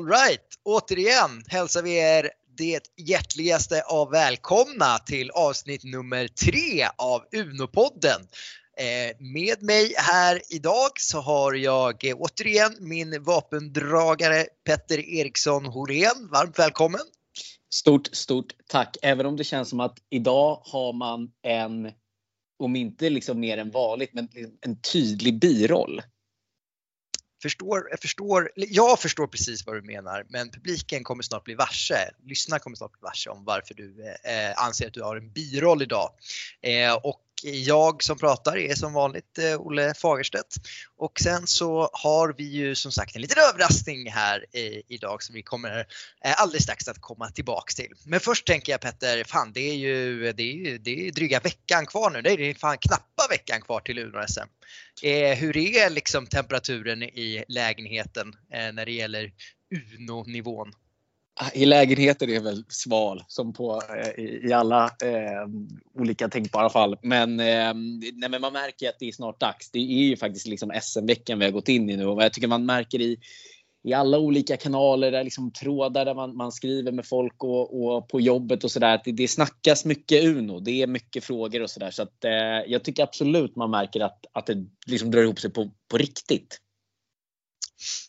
Alright, återigen hälsar vi er det hjärtligaste av välkomna till avsnitt nummer tre av Unopodden. Eh, med mig här idag så har jag eh, återigen min vapendragare Petter Eriksson Horén. Varmt välkommen! Stort, stort tack! Även om det känns som att idag har man en, om inte liksom mer än vanligt, men en tydlig biroll förstår, jag, förstår, jag förstår precis vad du menar men publiken kommer snart bli varse, lyssnarna kommer snart bli varse om varför du eh, anser att du har en biroll idag. Eh, och jag som pratar är som vanligt eh, Olle Fagerstedt. Och sen så har vi ju som sagt en liten överraskning här eh, idag som vi kommer eh, alldeles strax att komma tillbaks till. Men först tänker jag Petter, fan det är ju, det är ju det är dryga veckan kvar nu. Det är fan knappa veckan kvar till Uno-SM. Hur är liksom temperaturen i lägenheten när det gäller Uno-nivån? I lägenheter är väl sval som på eh, i, alla eh, olika tänkbara fall. Men, eh, nej, men man märker att det är snart dags. Det är ju faktiskt liksom SM-veckan vi har gått in i nu och jag tycker man märker i i alla olika kanaler, där liksom trådar där man, man skriver med folk och, och på jobbet och sådär. Det, det snackas mycket Uno. Det är mycket frågor och sådär. Så att eh, jag tycker absolut man märker att, att det liksom drar ihop sig på, på riktigt.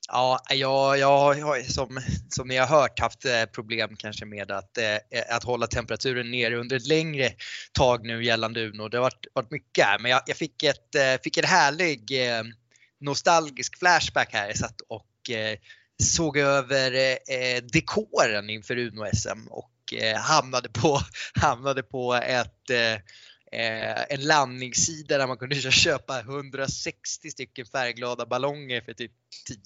Ja, jag, jag har som, som ni har hört haft eh, problem kanske med att, eh, att hålla temperaturen nere under ett längre tag nu gällande Uno. Det har varit, varit mycket här men jag, jag fick, ett, eh, fick en härlig eh, nostalgisk flashback här. Jag satt och eh, såg över dekoren inför Uno-SM och hamnade på, hamnade på ett eh, Eh, en landningssida där man kunde köpa 160 stycken färgglada ballonger för typ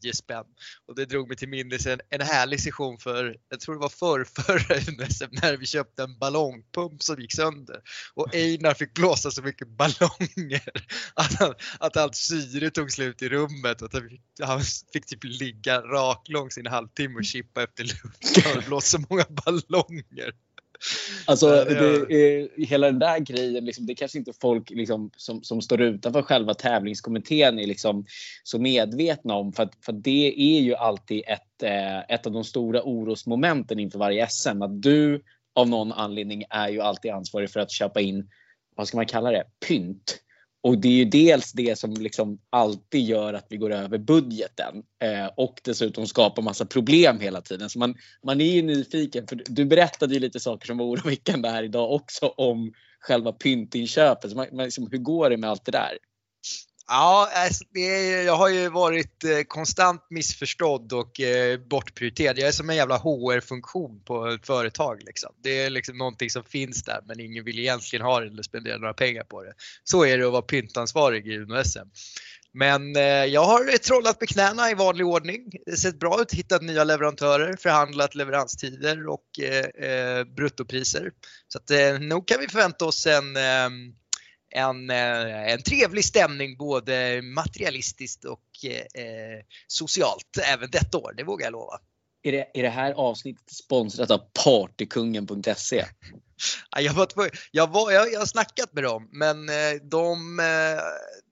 10 spänn. Och det drog mig till minnes en, en härlig session för, jag tror det var förr, förra UNSM när vi köpte en ballongpump som gick sönder. Och Einar fick blåsa så mycket ballonger att, han, att allt syre tog slut i rummet och att han fick, han fick typ ligga raklångs i en halvtimme och chippa efter luft. Han hade blåst så många ballonger. Alltså det är, hela den där grejen, liksom, det kanske inte folk liksom, som, som står utanför själva tävlingskommittén är liksom, så medvetna om. För, att, för det är ju alltid ett, eh, ett av de stora orosmomenten inför varje SM. Att du av någon anledning är ju alltid ansvarig för att köpa in, vad ska man kalla det, pynt och det är ju dels det som liksom alltid gör att vi går över budgeten eh, och dessutom skapar massa problem hela tiden. Så man, man är ju nyfiken. För du berättade ju lite saker som var oroväckande här idag också om själva pyntinköpet. Så man, man, liksom, hur går det med allt det där? Ja, alltså, jag har ju varit eh, konstant missförstådd och eh, bortprioriterad. Jag är som en jävla HR-funktion på ett företag. Liksom. Det är liksom någonting som finns där men ingen vill egentligen ha det eller spendera några pengar på det. Så är det att vara pyntansvarig i Uno-SM. Men eh, jag har trollat med knäna i vanlig ordning. Det sett bra ut, hittat nya leverantörer, förhandlat leveranstider och eh, eh, bruttopriser. Så att eh, nog kan vi förvänta oss en ehm, en, eh, en trevlig stämning både materialistiskt och eh, socialt även detta år, det vågar jag lova. Är det, är det här avsnittet sponsrat av partykungen.se? Jag, var, jag, var, jag, jag har snackat med dem men eh, de,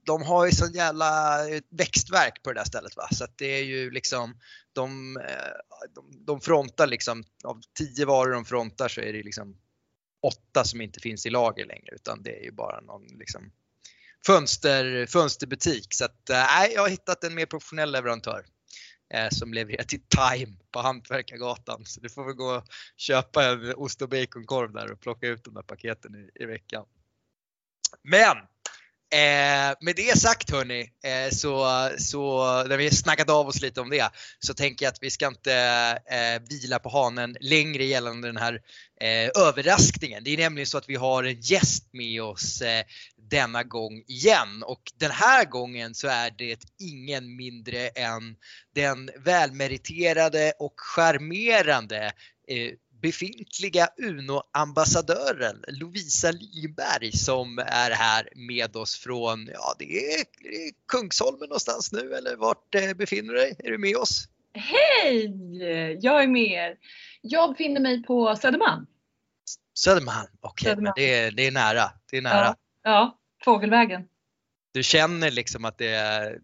de har ju sån jävla växtverk på det där stället. Va? Så det är ju liksom de, de, de frontar liksom, av tio varor de frontar så är det liksom åtta som inte finns i lager längre utan det är ju bara någon liksom fönster, fönsterbutik. Så att, äh, jag har hittat en mer professionell leverantör eh, som levererar till Time på Hantverkargatan. Så du får väl gå och köpa en ost och baconkorv där och plocka ut de där paketen i, i veckan. Men Eh, med det sagt hörni, eh, så, så när vi snackat av oss lite om det så tänker jag att vi ska inte eh, vila på hanen längre gällande den här eh, överraskningen. Det är nämligen så att vi har en gäst med oss eh, denna gång igen och den här gången så är det ingen mindre än den välmeriterade och charmerande eh, befintliga Uno-ambassadören Lovisa Liberg som är här med oss från, ja det är, Kungsholmen någonstans nu eller vart eh, befinner du dig? Är du med oss? Hej! Jag är med er. Jag befinner mig på Södermalm. Södermalm, okej, okay, men det är, det är nära. Det är nära. Ja, ja, Fågelvägen. Du känner liksom att det är,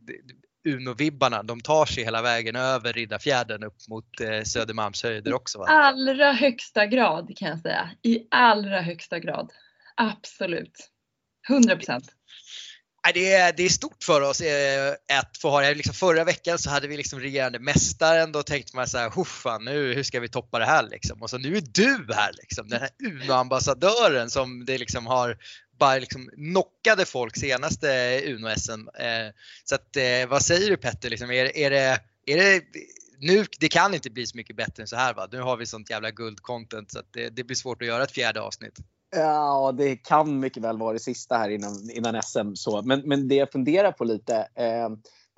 Uno-vibbarna, de tar sig hela vägen över Riddarfjärden upp mot eh, Södermalmshöjder också. Va? allra högsta grad kan jag säga. I allra högsta grad. Absolut. 100 procent. Det är, det är stort för oss eh, att få ha det. Liksom förra veckan så hade vi liksom regerande mästaren. Då tänkte man så här, fan, nu, hur ska vi toppa det här liksom? Och så nu är du här liksom. Den här Uno-ambassadören som det liksom har bara liksom knockade folk senaste Uno-SM. Eh, så att, eh, vad säger du Petter? Liksom, är, är, det, är det, nu, det kan inte bli så mycket bättre än så här va? Nu har vi sånt jävla guldcontent så att det, det blir svårt att göra ett fjärde avsnitt. Ja, det kan mycket väl vara det sista här innan, innan SM. Så. Men, men det jag funderar på lite. Eh,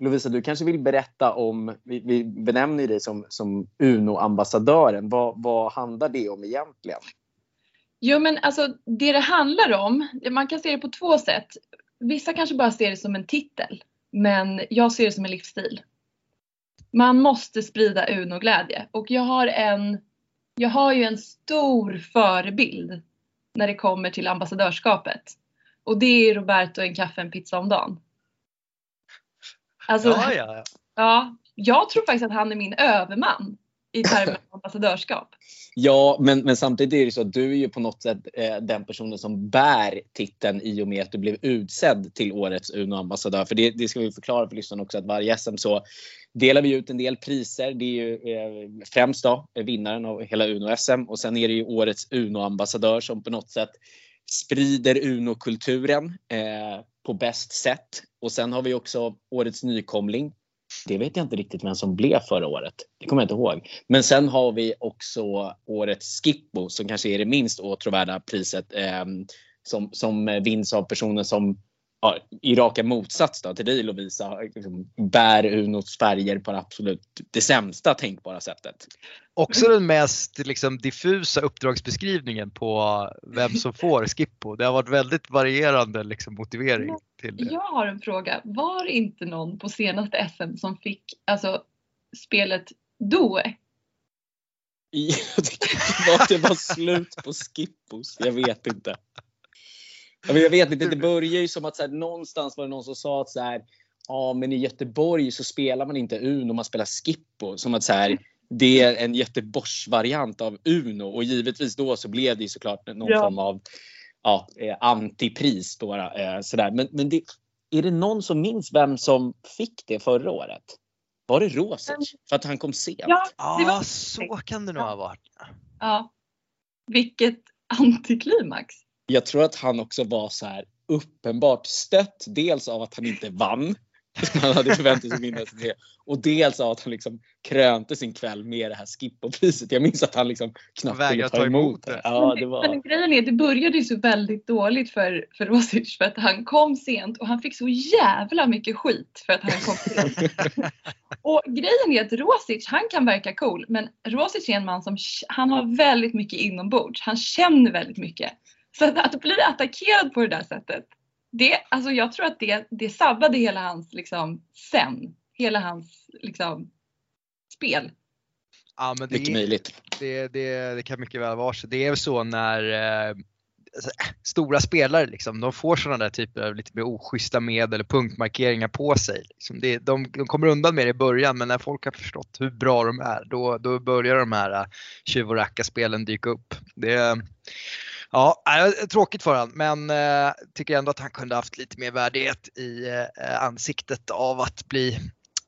Lovisa, du kanske vill berätta om, vi, vi benämner dig som, som Uno-ambassadören. Vad, vad handlar det om egentligen? Jo men alltså det det handlar om, man kan se det på två sätt. Vissa kanske bara ser det som en titel. Men jag ser det som en livsstil. Man måste sprida Uno-glädje och jag har en, jag har ju en stor förebild när det kommer till ambassadörskapet. Och det är Roberto en kaffe en pizza om dagen. Alltså, Ja, ja, ja. ja, jag tror faktiskt att han är min överman i termer av ambassadörskap. Ja, men, men samtidigt är det så att du är ju på något sätt eh, den personen som bär titeln i och med att du blev utsedd till årets Uno-ambassadör. För det, det ska vi förklara för lyssnarna också att varje SM så delar vi ut en del priser. Det är ju eh, främst då eh, vinnaren av hela Uno-SM och sen är det ju årets Uno-ambassadör som på något sätt sprider Uno-kulturen eh, på bäst sätt. Och sen har vi också årets nykomling. Det vet jag inte riktigt vem som blev förra året. Det kommer jag inte ihåg. Men sen har vi också årets Skippo som kanske är det minst åtråvärda priset eh, som, som vinns av personen som ja, i raka motsats då, till dig Lovisa liksom, bär Unos färger på det absolut det sämsta tänkbara sättet. Också den mest liksom, diffusa uppdragsbeskrivningen på vem som får Skippo. Det har varit väldigt varierande liksom, motivering till det. Jag har en fråga. Var inte någon på senaste SM som fick alltså, spelet Doe? Jag tycker var, det var slut på Skippos. Jag vet inte. Ja, men Jag vet inte, det börjar ju som att så här, någonstans var det någon som sa att så här, ja men i Göteborg så spelar man inte Uno, man spelar Skippo. Som att så här, det är en Göteborgsvariant av Uno och givetvis då så blev det ju såklart någon Ja. form av ja, eh, antipris bara. Eh, sådär. Men, men det, är det någon som minns vem som fick det förra året? Var det Rosic? För att han kom sent? Ja, det Ja, var... så kan det nog ha varit. ja. Vilket antiklimax. Jag tror att han också var så här uppenbart stött. Dels av att han inte vann. Han hade förväntat sig vinna det. Och dels av att han liksom krönte sin kväll med det här Skippo-priset. Jag minns att han liksom knappt ville ta emot det. Ja, det var... Men grejen är, det började ju så väldigt dåligt för, för Rosic för att han kom sent och han fick så jävla mycket skit för att han kom sent. och grejen är att Rosic, han kan verka cool men Rosic är en man som han har väldigt mycket inombords. Han känner väldigt mycket. Så att, att bli attackerad på det där sättet, det, alltså jag tror att det, det sabbade hela hans liksom sen. Hela hans liksom spel. Ja, men det, Mycket möjligt. det, det, det kan mycket väl vara så. Det är ju så när eh, alltså, stora spelare liksom, de får sådana där typer av lite mer oschyssta medel eller punktmarkeringar på sig. Liksom det, de, de kommer undan med det i början men när folk har förstått hur bra de är då, då börjar de här äh, tjuv och rackarspelen dyka upp. Det, Ja, tråkigt för han men äh, tycker ändå att han kunde haft lite mer värdighet i äh, ansiktet av att bli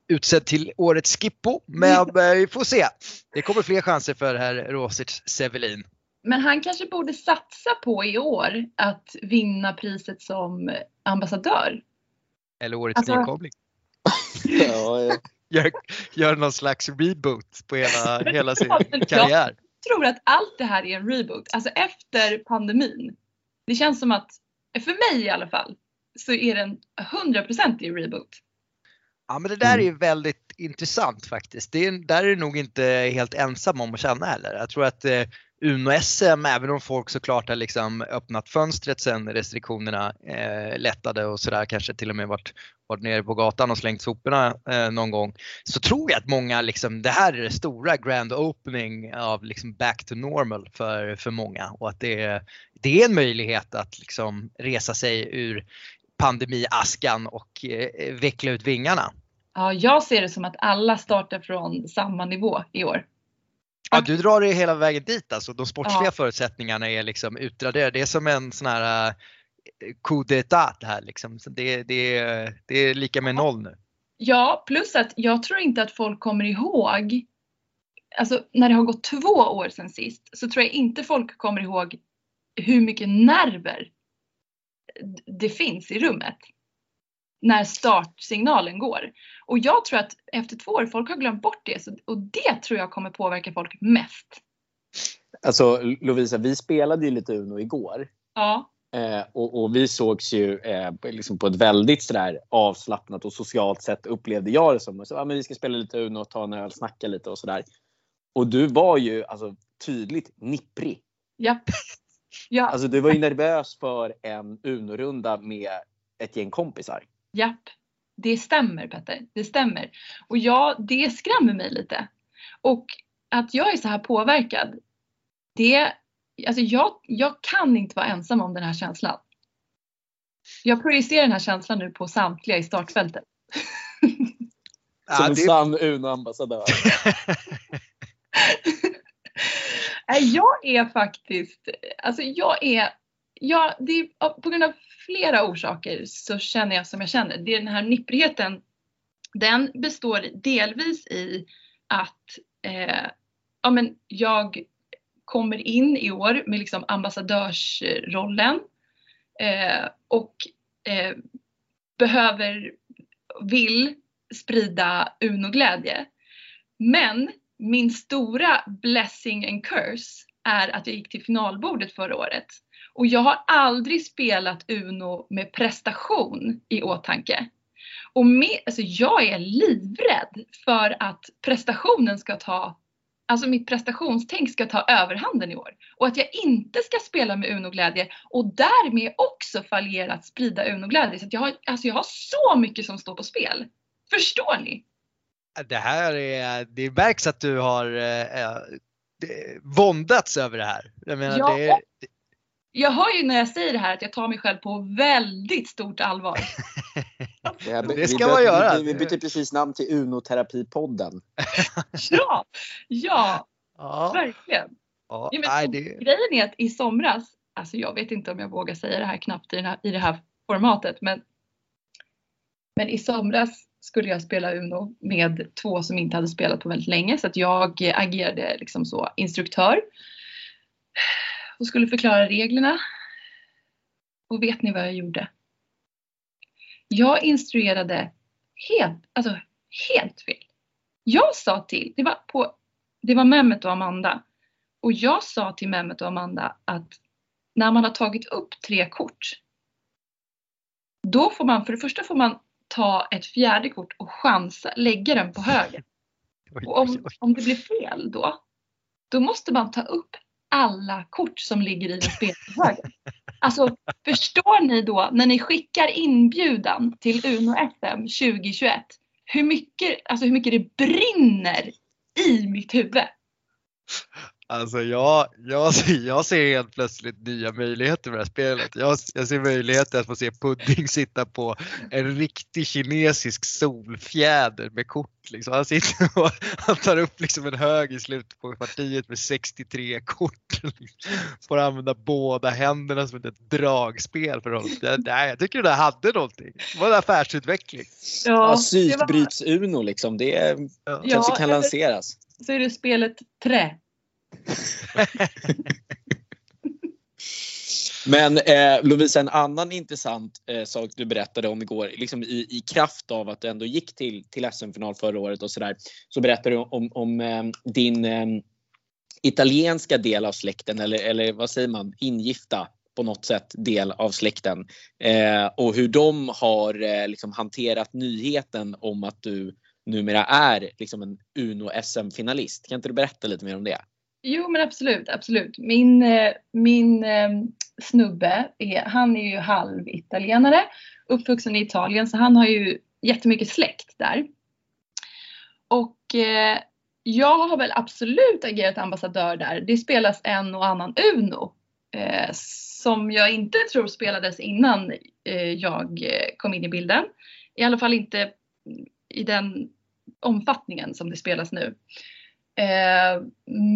utsedd till årets Skippo. Men äh, vi får se. Det kommer fler chanser för herr Rosic Sevelin. Men han kanske borde satsa på i år att vinna priset som ambassadör. Eller årets Alltså- nykomling. Ja, ja. Gör, gör någon slags reboot på hela, hela sin karriär. Jag tror att allt det här är en reboot. Alltså efter pandemin. Det känns som att, för mig i alla fall, så är det en 100% i reboot. Ja men det där är ju väldigt intressant faktiskt. Det är, där är du nog inte helt ensam om att känna heller. Jag tror att eh, Uno-SM, även om folk såklart har liksom öppnat fönstret sen restriktionerna eh, lättade och sådär, kanske till och med varit, varit nere på gatan och slängt soporna eh, någon gång. Så tror jag att många, liksom, det här är det stora grand opening av liksom back to normal för, för många och att det är, det är en möjlighet att liksom resa sig ur pandemiaskan och eh, veckla ut vingarna. Ja, jag ser det som att alla startar från samma nivå i år. Ja, du drar det hela vägen dit alltså. De sportsliga Ja. förutsättningarna är liksom utraderade. Det är som en sån här uh, coup d'état det här liksom. Så det, det, är- det är lika med noll nu. Ja, plus att jag tror inte att folk kommer ihåg, alltså när det har gått två år sedan sist, så tror jag inte folk kommer ihåg hur mycket nerver det finns i rummet. När startsignalen går. Och jag tror att efter två år, folk har glömt bort det. Och det tror jag kommer påverka folk mest. Alltså Lovisa, vi spelade ju lite Uno igår. Ja, Eh, och, och vi sågs ju eh, på- liksom på ett väldigt sådär avslappnat och socialt sätt upplevde jag det som. Så, ja, men vi ska spela lite Uno, ta en öl, snacka lite och sådär. Och du var ju alltså, tydligt nipprig. japp. Ja, Alltså, du var ju nervös för en Uno-runda med ett gäng kompisar. Japp, det stämmer Petter. Det stämmer. Och ja, det skrämmer mig lite. Och att jag är så här påverkad, det, alltså jag, jag kan inte vara ensam om den här känslan. Jag projicerar den här känslan nu på samtliga i startfältet. Som Ja, en det, sann Uno-ambassadör. Jag är faktiskt, alltså jag är, jag, det är, på grund av flera orsaker så känner jag som jag känner. Det är den här nipprigheten, den består delvis i att eh, ja, men jag kommer in i år med liksom ambassadörsrollen eh, och eh, behöver, vill sprida Uno-glädje. Men min stora blessing and curse är att jag gick till finalbordet förra året. Och jag har aldrig spelat Uno med prestation i åtanke. Och med, alltså jag är livrädd för att prestationen ska ta, alltså mitt prestationstänk ska ta överhanden i år. Och att jag inte ska spela med Uno-glädje och därmed också fallera att sprida Uno-glädje. Så jag, har, alltså jag har så mycket som står på spel. Förstår ni? det här är, det märks att du har eh, eh, våndats över det här. Jag menar, Ja, det Jag hör ju när jag säger det här att jag tar mig själv på väldigt stort allvar. här- Det ska man göra. Vi, vi bytte precis namn till Uno-terapipodden. Ja, ja, ja, verkligen. ja, Ja, men nej, det, Grejen är att i somras, alltså jag vet inte om jag vågar säga det här knappt i, den här, i det här formatet, men, men i somras skulle jag spela Uno med två som inte hade spelat på väldigt länge så att jag agerade liksom så instruktör och skulle förklara reglerna. Och vet ni vad jag gjorde? Jag instruerade helt, alltså helt fel. Jag sa till, det var på, det var Mehmet och Amanda och jag sa till Mehmet och Amanda att när man har tagit upp tre kort, då får man, för det första får man ta ett fjärde kort och chansa, lägga den på höger. Och om, om det blir fel då, då måste man ta upp alla kort som ligger i spelhögen. Alltså förstår ni då när ni skickar inbjudan till Uno SM 2021 hur mycket, alltså hur mycket det brinner i mitt huvud? Alltså jag, jag, ser- jag ser helt plötsligt nya möjligheter med det här spelet. Jag, jag ser möjligheter att få se Pudding sitta på en riktig kinesisk solfjäder med kort. Liksom. Han, sitter och, han tar upp liksom en hög i slutet på partiet med 63 kort. Får använda båda händerna som ett dragspel för honom. Det, nej, jag tycker det där hade någonting. Det var en affärsutveckling. Ja, det var- Psykbryts-Uno liksom. Det är, Ja. Ja, kanske kan lanseras. så är det spelet Trä. Men eh, Lovisa, en annan intressant eh, sak du berättade om igår, liksom i, i kraft av att du ändå gick till, till SM-final förra året och sådär, så berättade du om, om eh, din eh, italienska del av släkten, eller, eller vad säger man, ingifta på något sätt del av släkten. Eh, och hur de har eh, liksom hanterat nyheten om att du numera är liksom en Uno-SM-finalist. Kan inte du berätta lite mer om det? Jo men absolut, absolut. Min, eh, min eh, snubbe, är, han är ju halvitalienare, uppvuxen i Italien så han har ju jättemycket släkt där. Och eh, jag har väl absolut agerat ambassadör där. Det spelas en och annan Uno eh, som jag inte tror spelades innan eh, jag eh, kom in i bilden. I alla fall inte i den omfattningen som det spelas nu. Eh,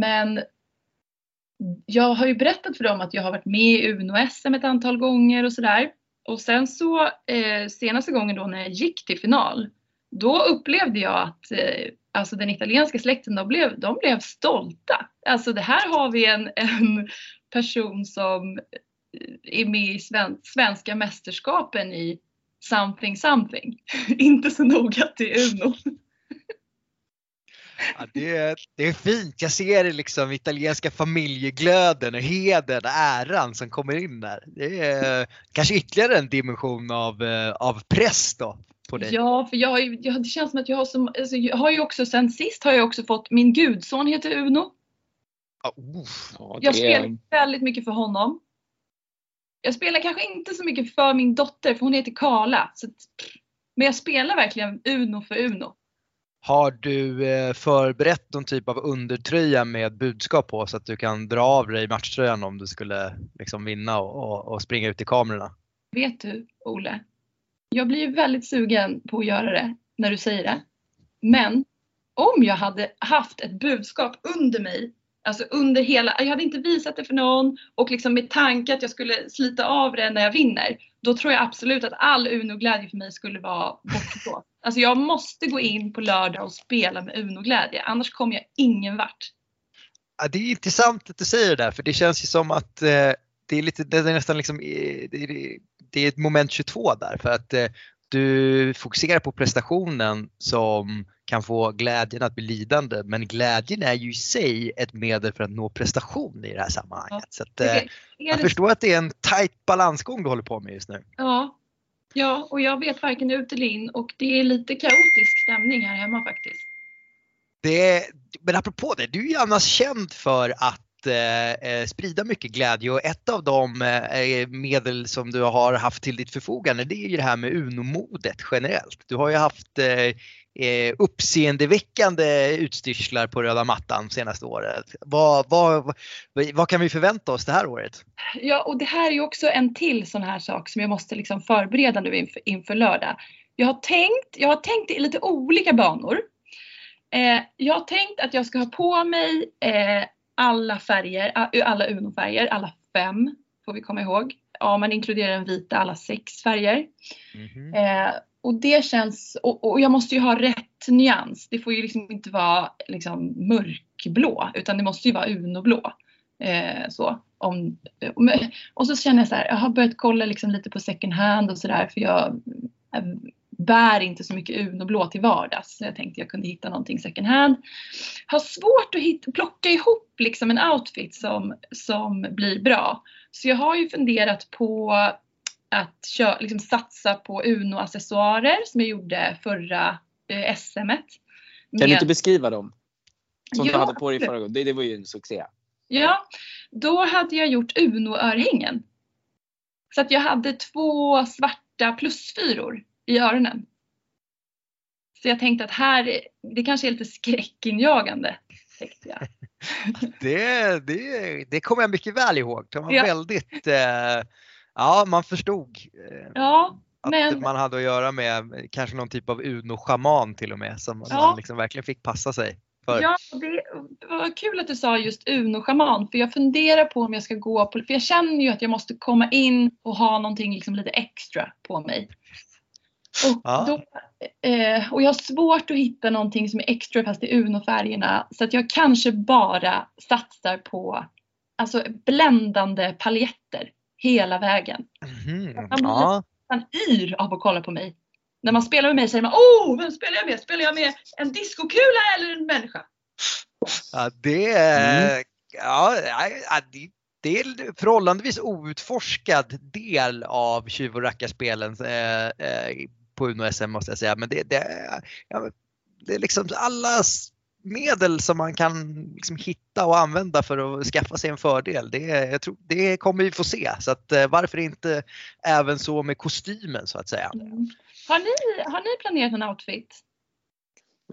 men jag har ju berättat för dem att jag har varit med i Uno-SM ett antal gånger och sådär. Och sen så eh, senaste gången då när jag gick till final, då upplevde jag att eh, alltså den italienska släkten, de blev, de blev stolta. Alltså det här har vi en, en person som eh, är med i sven, svenska mästerskapen i something something. Inte så noga till Uno. Ja, det, är, det är fint. Jag ser det liksom italienska familjeglöden och heden och äran som kommer in där. Det är kanske ytterligare en dimension av, eh, av press då. På dig. Ja, för jag ju, det känns som att jag har, som, alltså jag har ju också sen sist har jag också fått, min gudson heter Uno. Oh, Ja, Jag spelar väldigt mycket för honom. Jag spelar kanske inte så mycket för min dotter för hon heter Karla. Så men jag spelar verkligen Uno för Uno. Har du eh, förberett någon typ av undertröja med budskap på så att du kan dra av dig matchtröjan om du skulle liksom vinna och, och, och springa ut i kamerorna? Vet du, Ole? Jag blir ju väldigt sugen på att göra det när du säger det. Men om jag hade haft ett budskap under mig, alltså under hela, jag hade inte visat det för någon och liksom med tanke att jag skulle slita av det när jag vinner, då tror jag absolut att all Uno-glädje för mig skulle vara bortgå. Alltså jag måste gå in på lördag och spela med Uno-glädje, annars kommer jag ingen vart. Ja, det är intressant att du säger det där för det känns ju som att eh, det är lite, det är nästan liksom, eh, det är, det är ett moment 22 där för att eh, du fokuserar på prestationen som kan få glädjen att bli lidande men glädjen är ju i sig ett medel för att nå prestation i det här sammanhanget. Så att, eh, jag förstår att det är en tight balansgång du håller på med just nu. Ja. Ja, och jag vet varken ut eller in och det är lite kaotisk stämning här hemma faktiskt. Det, men apropå det, du är ju annars känd för att eh, eh, sprida mycket glädje och ett av de eh, medel som du har haft till ditt förfogande det är ju det här med Uno-modet generellt. Du har ju haft eh, uppseendeväckande utstyrslar på röda mattan senaste året. Vad, vad, vad, kan vi förvänta oss det här året? Ja, och det här är ju också en till sån här sak som jag måste liksom förbereda nu inför, inför lördag. Jag har tänkt, jag har tänkt i lite olika banor. Eh, jag har tänkt att jag ska ha på mig eh, alla färger, alla Uno-färger, alla fem får vi komma ihåg. Ja, man inkluderar den vita, alla sex färger. Mhm. Eh, och det känns, och, och jag måste ju ha rätt nyans. Det får ju liksom inte vara liksom mörkblå utan det måste ju vara Uno-blå. Eh, så. Om, och så känner jag så här, jag har börjat kolla liksom lite på second hand och sådär för jag bär inte så mycket Uno-blå till vardags. Så jag tänkte jag kunde hitta någonting second hand. Har svårt att hitta, plocka ihop liksom en outfit som, som blir bra. Så jag har ju funderat på att kö, liksom satsa på Uno-accessoarer som jag gjorde förra eh, SMet. Kan du inte beskriva dem? Som du Ja, hade på dig förra gången. Det, det var ju en succé. Ja, då hade jag gjort Uno-örhängen. Så att jag hade två svarta plusfyror i öronen. Så jag tänkte att här, det kanske är lite skräckinjagande. Tänkte jag. Det, det, det kommer jag mycket väl ihåg. Det var Ja. väldigt, eh, ja man förstod eh, Ja, att men man hade att göra med kanske någon typ av Uno-schaman till och med som Ja. man liksom verkligen fick passa sig för. Ja, det var kul att du sa just Uno-schaman för jag funderar på om jag ska gå på, för jag känner ju att jag måste komma in och ha någonting liksom lite extra på mig. Och, Ja. då, eh, och jag har svårt att hitta någonting som är extra fast i Uno-färgerna så att jag kanske bara satsar på alltså bländande paljetter hela vägen. Mhm, blir Ja. Man yr av att kolla på mig. När man spelar med mig säger man Åh, vem spelar jag med? Spelar jag med en diskokula eller en människa? Ja, det, är- Mm. ja, det, det är en förhållandevis outforskad del av tjuv och rackarspelen eh, eh, på Uno SM måste jag säga. Men det, det, ja, det är liksom alla medel som man kan liksom hitta och använda för att skaffa sig en fördel. Det, jag tror, det kommer vi få se. Så att, eh, varför inte även så med kostymen så att säga. Mm. Har, ni, har ni planerat en outfit?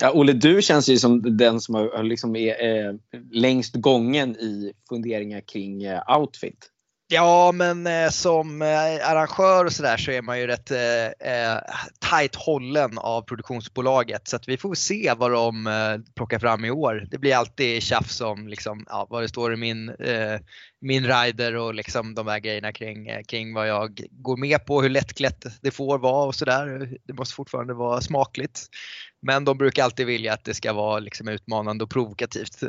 Ja, Olle, du känns ju som den som har, har liksom är eh, längst gången i funderingar kring eh, outfit. Ja, men eh, som eh, arrangör och sådär så är man ju rätt eh, eh, tight hållen av produktionsbolaget så att vi får se vad de eh, plockar fram i år. Det blir alltid tjafs om liksom, ja, vad det står i min, eh, min rider och liksom de här grejerna kring, eh, kring vad jag går med på, hur lättklätt det får vara och sådär. Det måste fortfarande vara smakligt. Men de brukar alltid vilja att det ska vara liksom utmanande och provokativt.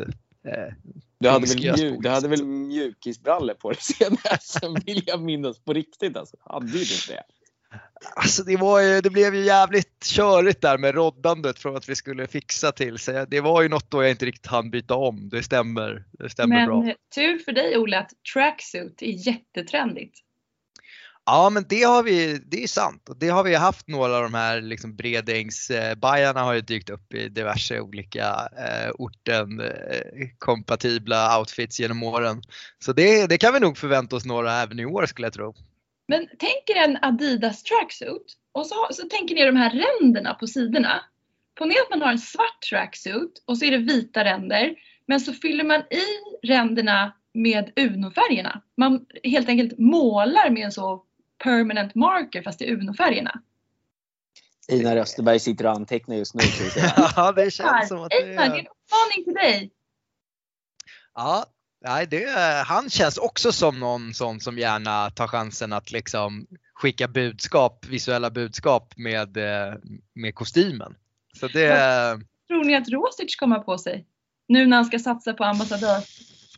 Eh, du hade, väl mjuk, du hade väl mjukisbrallor på dig senare vill jag minnas på riktigt alltså. Hade du inte det? Alltså det, var ju, det blev ju jävligt körigt där med roddandet från att vi skulle fixa till sig. Det var ju något då jag inte riktigt hann byta om. Det stämmer, det stämmer Men bra. Tur för dig Olle att tracksuit är jättetrendigt. Ja men det har vi, det är sant. Och det har vi haft några av de här liksom Bredängsbajarna har ju dykt upp i diverse olika eh, orten eh, kompatibla outfits genom åren. Så det, det kan vi nog förvänta oss några även i år skulle jag tro. Men tänk er en Adidas tracksuit och så, så tänker ni de här ränderna på sidorna. Ponera att man har en svart tracksuit och så är det vita ränder men så fyller man i ränderna med Uno-färgerna. Man helt enkelt målar med en så permanent marker fast i Uno-färgerna. Einar Österberg sitter och antecknar just nu. ja, det känns som att det Einar, det är en uppmaning till dig. Ja, nej, det, han känns också som någon sån som gärna tar chansen att liksom skicka budskap, visuella budskap med, med kostymen. Så det... Tror ni att Rosic kommer på sig? Nu när han ska satsa på ambassadör?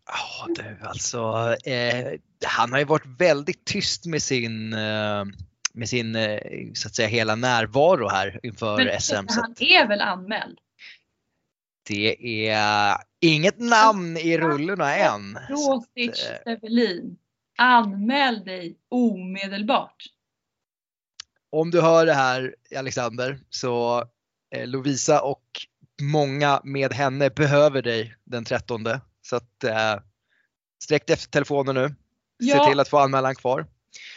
Ja du alltså, eh, han har ju varit väldigt tyst med sin, eh, med sin eh, så att säga hela närvaro här inför Men, SM. Men han är väl anmäld? Det är inget namn i rullorna än. Rosic Stevelin, anmäl dig omedelbart. Om du hör det här Alexander så eh, Lovisa och många med henne behöver dig den 13 så att eh, sträck efter telefonen nu. Ja. Se till att få anmälan kvar.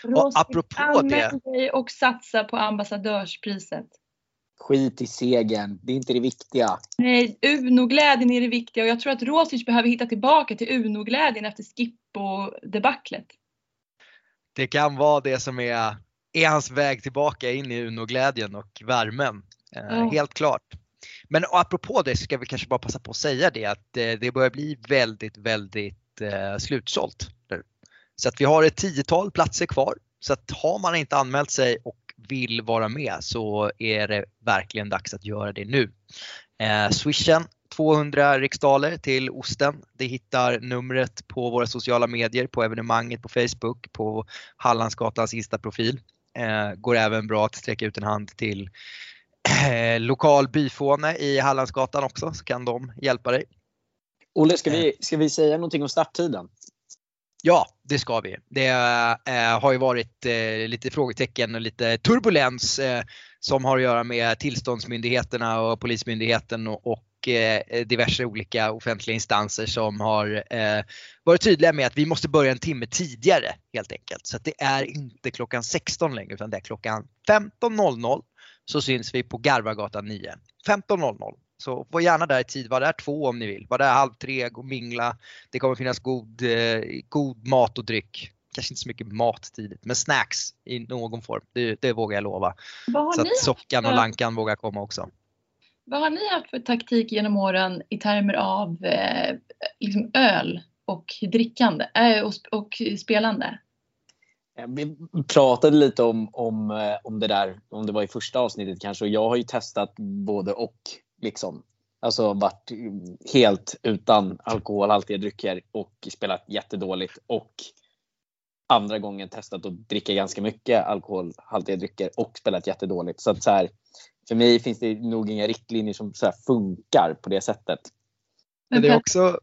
och apropå det. dig och satsa på ambassadörspriset. Skit i segern, det är inte det viktiga. Nej, Uno-glädjen är det viktiga och jag tror att Rosic behöver hitta tillbaka till Uno-glädjen efter Skippo-debaclet. Det kan vara det som är, är hans väg tillbaka in i Uno-glädjen och värmen. Oh. Helt klart. Men apropå det så ska vi kanske bara passa på att säga det att eh, det börjar bli väldigt, väldigt eh, slutsålt. Så att vi har ett tiotal platser kvar. Så att har man inte anmält sig och vill vara med så är det verkligen dags att göra det nu. Eh, swishen 200 riksdaler till Osten. Det hittar numret på våra sociala medier, på evenemanget på Facebook, på Hallandsgatans Insta-profil. Eh, går även bra att sträcka ut en hand till eh, lokal byfåne i Hallandsgatan också så kan de hjälpa dig. Olle, ska vi, ska vi säga någonting om starttiden? Ja, det ska vi. Det eh, har ju varit eh, lite frågetecken och lite turbulens eh, som har att göra med tillståndsmyndigheterna och Polismyndigheten och, och eh, diverse olika offentliga instanser som har eh, varit tydliga med att vi måste börja en timme tidigare helt enkelt. Så det är inte klockan 16 längre utan det är klockan 15.00 så syns vi på Garvagatan 9. 15.00. Så var gärna där i tid, var där två om ni vill. Var där halv tre, gå och mingla. Det kommer finnas god, eh, god mat och dryck. Kanske inte så mycket mat tidigt, men snacks i någon form. Det, det vågar jag lova. Så att Sockan och Lankan vågar komma också. Vad har ni haft för taktik genom åren i termer av eh, liksom öl och drickande äh, och, och spelande? Vi pratade lite om, om, eh, om det där, om det var i första avsnittet kanske. Och jag har ju testat både och. Liksom. Alltså varit helt utan alkoholhaltiga drycker och spelat jättedåligt. Och andra gången testat att dricka ganska mycket alkoholhaltiga drycker och spelat jättedåligt. Så att så här, för mig finns det nog inga riktlinjer som så funkar på det sättet. Men det är också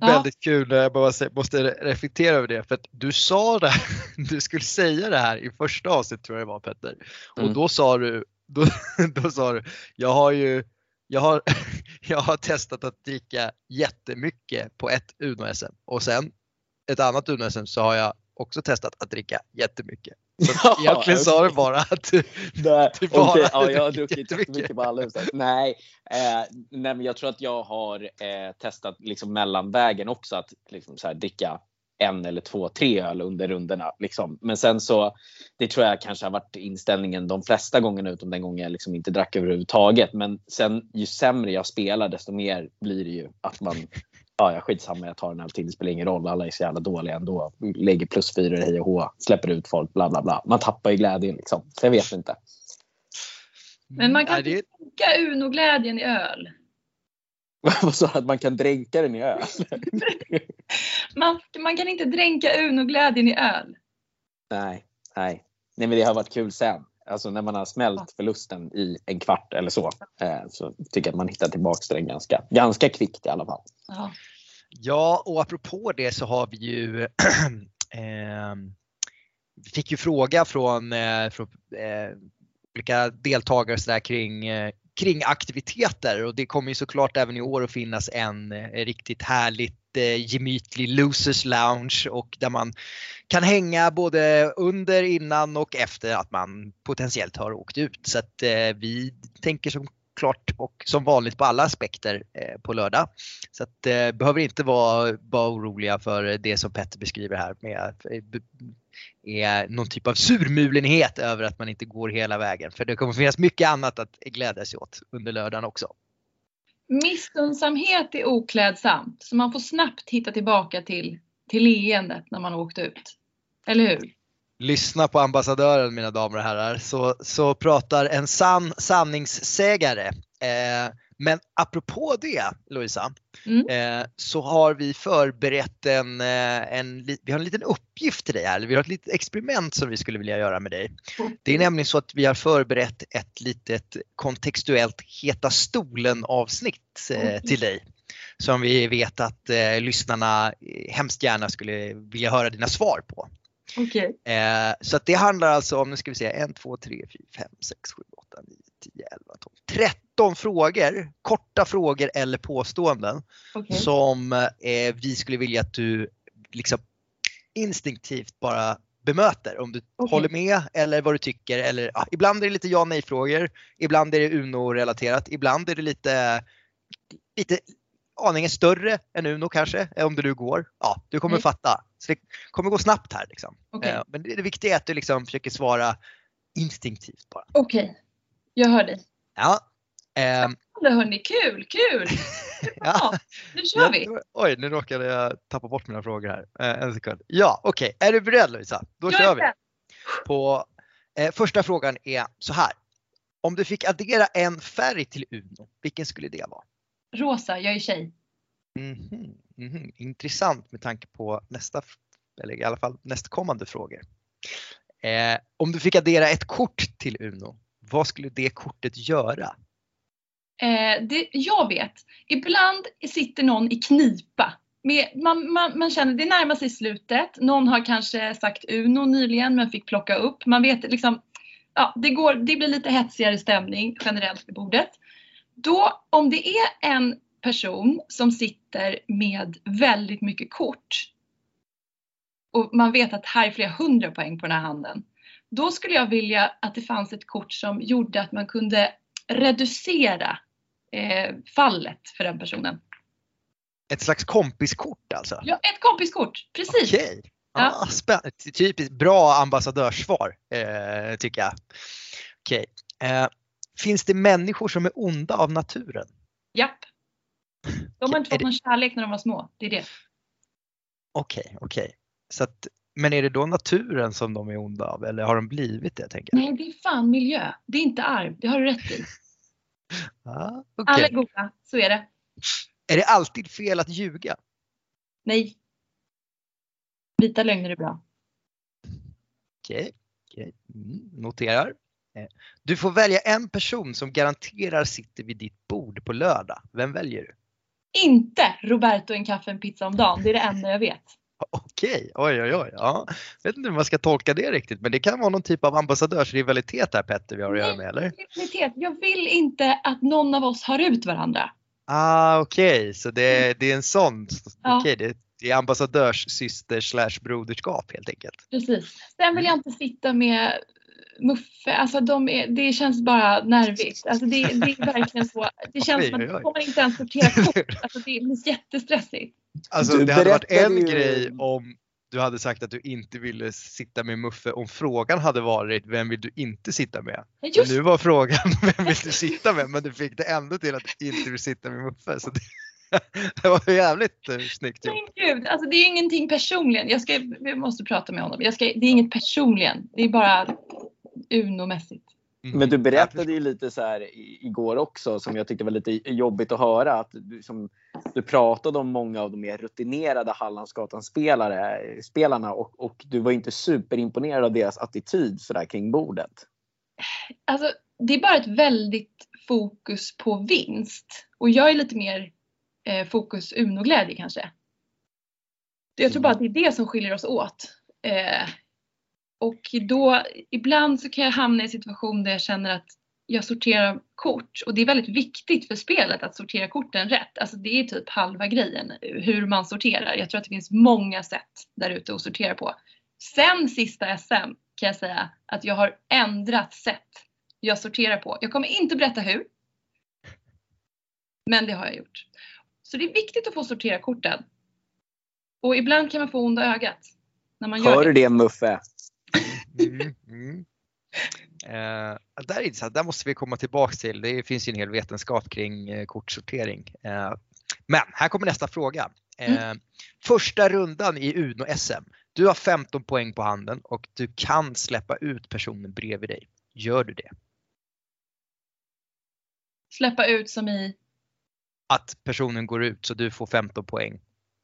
väldigt kul, jag bara måste reflektera över det. För att du sa det, du skulle säga det här i första avsnittet tror jag det var Petter. Och mm. då sa du, då, då sa du, jag har ju jag har, jag har testat att dricka jättemycket på ett Uno-SM och sen ett annat Uno-SM så har jag också testat att dricka jättemycket. Så ja, egentligen sa du bara att du, nej, du bara okay, ja, jag har druckit jättemycket på alla huset. Nej, eh, nej, men jag tror att jag har eh, testat liksom mellanvägen också att liksom så här, dricka en eller två, tre öl under rundorna. Liksom. Men sen så, det tror jag kanske har varit inställningen de flesta gångerna utom den gången jag liksom inte drack överhuvudtaget. Men sen ju sämre jag spelar desto mer blir det ju att man ja, ja skitsamma jag tar en öl till, det spelar ingen roll, alla är så jävla dåliga ändå. Lägger plus fyra hej och hå, släpper ut folk, bla bla bla. Man tappar ju glädjen liksom. Så jag vet inte. Men man kan Ja, det- dricka Uno-glädjen i öl. Vad sa? Att man kan dränka den i öl? Man, man kan inte dränka Uno-glädjen i öl. nej, nej. Nej men det har varit kul sen. Alltså när man har smält förlusten i en kvart eller så. Eh, så tycker jag att man hittar tillbaka till den ganska, ganska kvickt i alla fall. Ja. Ja, och apropå det så har vi ju ehm, Vi fick ju fråga från, eh, från eh, olika deltagare så där kring, kring aktiviteter och det kommer ju såklart även i år att finnas en eh, riktigt härligt eh, gemytlig Losers Lounge och där man kan hänga både under, innan och efter att man potentiellt har åkt ut. Så att eh, vi tänker som såklart och som vanligt på alla aspekter eh, på lördag. Så att eh, behöver inte vara, vara oroliga för det som Petter beskriver här med eh, är någon typ av surmulenhet över att man inte går hela vägen. För det kommer finnas mycket annat att glädja sig åt under lördagen också. Missunnsamhet är oklädsamt, så man får snabbt hitta tillbaka till, till leendet när man åkt ut. Eller hur? Lyssna på ambassadören mina damer och herrar så, så pratar en sann sanningssägare. Eh, men apropå det Lovisa, Mm. eh, så har vi förberett en, eh, en, vi har en liten uppgift till dig här, eller vi har ett litet experiment som vi skulle vilja göra med dig. Det är nämligen så att vi har förberett ett litet kontextuellt Heta stolen avsnitt eh, till dig. Som vi vet att eh, lyssnarna eh, hemskt gärna skulle vilja höra dina svar på. Okej. Eh, så att det handlar alltså om, nu ska vi se, 1, 2, 3, 4, 5, 6, 7, 8, 9, 10, 11, 12, 13 frågor, korta frågor eller påståenden Okej. som eh, vi skulle vilja att du liksom instinktivt bara bemöter. Om du Okej. håller med eller vad du tycker. Eller, ja, ibland är det lite ja nej frågor. Ibland är det Uno-relaterat. Ibland är det lite, lite aningen större än Uno kanske, eh, om det nu går. Ja, du kommer Nej. fatta. Så det kommer gå snabbt här. Liksom. Okej. Eh, Men det, det viktiga är att du liksom försöker svara instinktivt bara. Okej. Jag hör dig. Ja. ehm, hörni, kul, kul! ja. Nu kör vi! Oj, nu råkade jag tappa bort mina frågor här. Eh, en sekund. Ja, okej. Är du beredd Lovisa? Då Jag kör vi. På, eh, första frågan är så här. Om du fick addera en färg till Uno, vilken skulle det vara? Rosa, jag är tjej. Mhm, mhm. Intressant med tanke på nästa, eller i alla fall nästkommande frågor. Eh, om du fick addera ett kort till Uno, vad skulle det kortet göra? Eh, det, jag vet, ibland sitter någon i knipa. Med, man, man, man känner det närmar sig slutet. Någon har kanske sagt Uno nyligen men fick plocka upp. Man vet liksom, ja, det, går, det blir lite hetsigare stämning generellt vid bordet. Då, om det är en person som sitter med väldigt mycket kort och man vet att här är flera hundra poäng på den här handen. Då skulle jag vilja att det fanns ett kort som gjorde att man kunde reducera eh, fallet för den personen. Ett slags kompiskort alltså? Ja, ett kompiskort, precis. Okej. Ja. Spä- typiskt bra ambassadörssvar eh, tycker jag. Okej. Eh, finns det människor som är onda av naturen? Japp. De har inte fått någon kärlek när de var små. Det är det. Okej, okej. Så att, men är det då naturen som de är onda av eller har de blivit det? Tänker jag? Nej, det är fan miljö. Det är inte arv. Det har du rätt i. Ja, Alla okej. är goda. Så är det. Är det alltid fel att ljuga? Nej. Vita lögner är bra. Okej, okej. Mm, noterar. Eh, Du får välja en person som garanterar sitter vid ditt bord på lördag. Vem väljer du? Inte Roberto en kaffe en pizza om dagen. Det är det enda jag vet. Okej, oj oj oj. Ja. Jag vet inte hur man ska tolka det riktigt men det kan vara någon typ av ambassadörsrivalitet här Petter vi har att göra med eller? Rivalitet. Jag vill inte att någon av oss har ut varandra. Ah okej, så det, det är en sån, Ja. okej det, det är ambassadörssyster slash broderskap helt enkelt. Precis. Sen vill jag inte sitta med Muffe, alltså de är, det känns bara nervigt. Alltså det, det är verkligen så. Det känns Oj, som att får man inte ens sortera kort. Alltså det blir jättestressigt. Alltså det hade varit en ju- grej om du hade sagt att du inte ville sitta med Muffe om frågan hade varit vem vill du inte sitta med? Just Nu var frågan vem vill du sitta med? Men du fick det ändå till att du inte vill sitta med Muffe. Så det, det var jävligt eh, snyggt gjort. Men gud, alltså det är ingenting personligen. Jag, ska, vi måste prata med honom. Jag ska, det är inget personligen. Det är bara Uno-mässigt. Mm. Men du berättade ju lite så här i- igår också som jag tyckte var lite jobbigt att höra. Att du, som, du pratade om många av de mer rutinerade Hallandsgatan-spelare, spelarna och, och du var inte superimponerad av deras attityd så där kring bordet. Alltså, det är bara ett väldigt fokus på vinst. Och jag är lite mer eh, fokus Uno-glädje kanske. Jag tror bara att det är det som skiljer oss åt. Eh, och då, ibland så kan jag hamna i en situation där jag känner att jag sorterar kort och det är väldigt viktigt för spelet att sortera korten rätt. Alltså det är typ halva grejen, hur man sorterar. Jag tror att det finns många sätt där ute att sortera på. Sen sista SM kan jag säga att jag har ändrat sätt jag sorterar på. Jag kommer inte berätta hur. Men det har jag gjort. Så det är viktigt att få sortera korten. Och ibland kan man få onda ögat. När man Hör gör du det. det Muffe? Mm, mm. Eh, där, är intressant. där måste vi komma tillbaks till. Det finns ju en hel vetenskap kring eh, kortsortering. Eh, men här kommer nästa fråga. Eh, Första rundan i Uno-SM. Du har 15 poäng på handen och du kan släppa ut personen bredvid dig. Gör du det? Släppa ut som i, Att personen går ut så du får 15 poäng.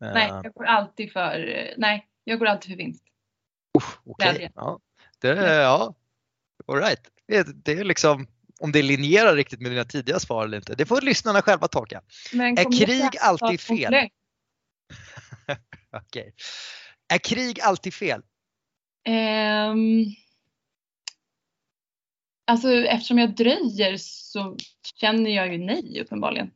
Eh, nej jag går alltid för, nej jag går alltid för vinst. Glädje. ja. Det, ja. All right. det, det är liksom om det linjerar riktigt med dina tidiga svar eller inte. Det får lyssnarna själva tolka. Är krig alltid fel? Okej. Är krig alltid fel? Ehm, alltså eftersom jag dröjer så känner jag ju nej uppenbarligen.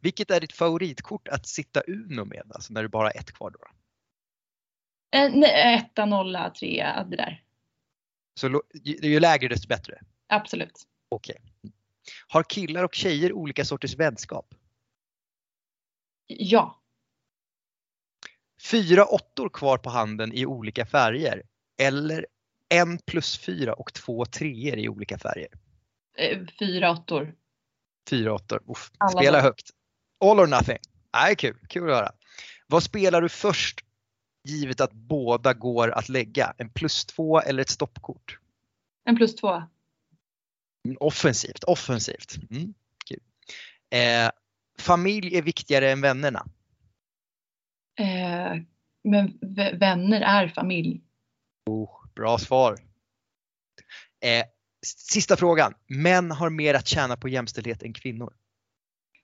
Vilket är ditt favoritkort att sitta Uno med? Alltså när du bara har ett kvar då? Eh, nej, etta, nolla, trea, det där. Så ju, ju lägre desto bättre. Absolut. Okej. Har killar och tjejer olika sorters vänskap? Ja. Fyra åttor kvar på handen i olika färger eller en plus fyra och två treor i olika färger? Eh, fyra åttor. Fyra åttor. Uff. Spela högt. All or nothing. Nej, kul. Kul att höra. Vad spelar du först givet att båda går att lägga? En plus två eller ett stoppkort? En plus två. Mm, Offensivt, offensivt. Mm, kul. Eh, familj är viktigare än vännerna. Eh, men vänner är familj. Bra svar. Eh, sista frågan. Män har mer att tjäna på jämställdhet än kvinnor.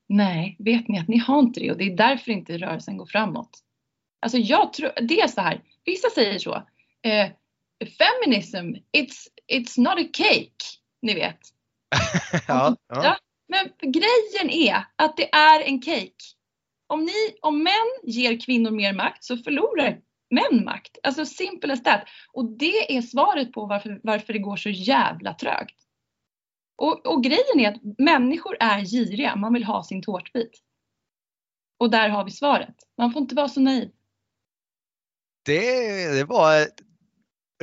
Nej, vet ni att ni har inte det och det är därför inte rörelsen går framåt. Alltså jag tror, det är så här, vissa säger så. Eh, feminism, it's, it's not a cake. Ni vet. ja, Ja. ja. Men grejen är att det är en cake. Om, ni, om män ger kvinnor mer makt så förlorar män makt. Alltså simple as that. Och det är svaret på varför, varför det går så jävla trögt. Och, och grejen är att människor är giriga, man vill ha sin tårtbit. Och där har vi svaret. Man får inte vara så naiv. Det, det var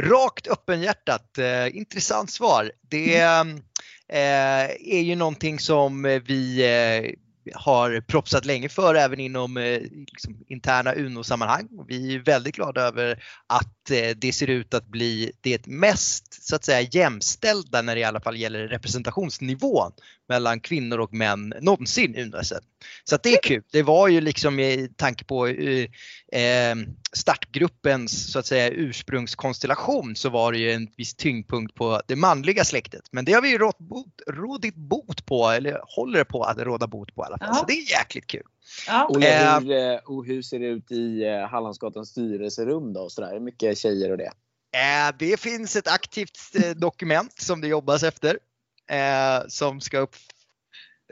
rakt öppenhjärtat eh, intressant svar. Det eh, är ju någonting som vi eh, har propsat länge för även inom eh, liksom, interna UNO-sammanhang. Vi är väldigt glada över att eh, det ser ut att bli det mest så att säga jämställda när det i alla fall gäller representationsnivån mellan kvinnor och män någonsin i UNO-SM. Så att det är kul. Det var ju liksom i tanke på eh, eh, startgruppens så att säga ursprungskonstellation så var det ju en viss tyngdpunkt på det manliga släktet. Men det har vi ju rått bot, rådit bot på eller håller på att råda bot på i alla fall. Ja. Så det är jäkligt kul. Ja. Och, Eh. hur, eh, och hur ser det ut i eh, Hallandsgatans styrelserum då? Och så där? Mycket tjejer och det. Eh, det finns ett aktivt eh, dokument som det jobbas efter eh, som ska upp,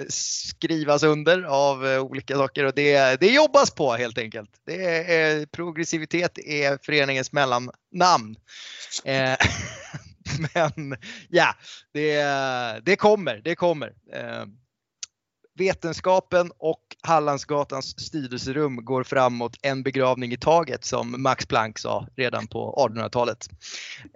skrivas under av eh, olika saker och det, det jobbas på helt enkelt. Det är, progressivitet är föreningens mellannamn. Eh, men ja, det, det kommer, det kommer. Eh, Eh, vetenskapen och Hallandsgatans styrelserum går framåt en begravning i taget som Max Planck sa redan på 1800-talet.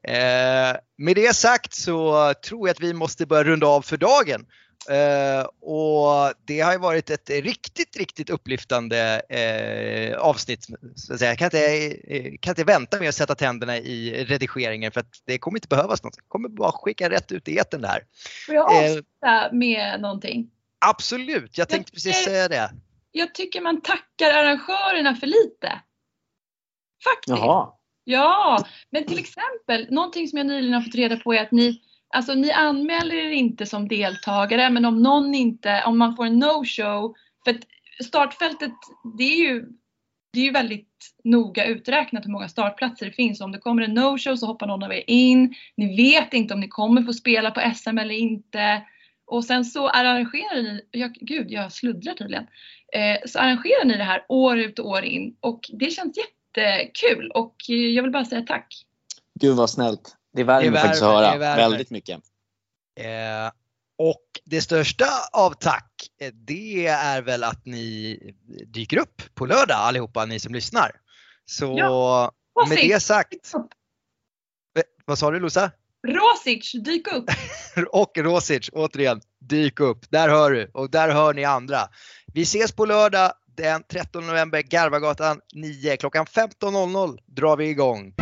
Eh, med det sagt så tror jag att vi måste börja runda av för dagen. Uh, och det har ju varit ett riktigt, riktigt upplyftande uh, avsnitt. Så. Jag kan inte, uh, kan inte vänta med att sätta tänderna i redigeringen för att det kommer inte behövas något. Jag kommer bara skicka rätt ut i etern där. Får jag avsluta med någonting? Absolut, jag tänkte jag precis tycker, säga det. Jag tycker man tackar arrangörerna för lite. Faktiskt. Jaha. Ja, men till exempel någonting som jag nyligen har fått reda på är att ni Alltså ni anmäler er inte som deltagare men om någon inte, om man får en no-show, för att startfältet det är ju det är ju väldigt noga uträknat hur många startplatser det finns. Om det kommer en no-show så hoppar någon av er in. Ni vet inte om ni kommer få spela på SM eller inte. Och sen så arrangerar ni, jag, gud jag sluddrar tydligen. Eh, så arrangerar ni det här år ut och år in och det känns jättekul och jag vill bara säga tack. Gud vad snällt. Det värmer, faktiskt att höra väldigt mycket. Eh, och det största av tack, eh, det är väl att ni dyker upp på lördag allihopa ni som lyssnar. Så ja. med det sagt. Vad sa du Losa? Rosic, dyk upp! och Rosic, återigen, dyk upp. Där hör du och där hör ni andra. Vi ses på lördag den 13 november, Garvagatan 9. Klockan 15.00 drar vi igång.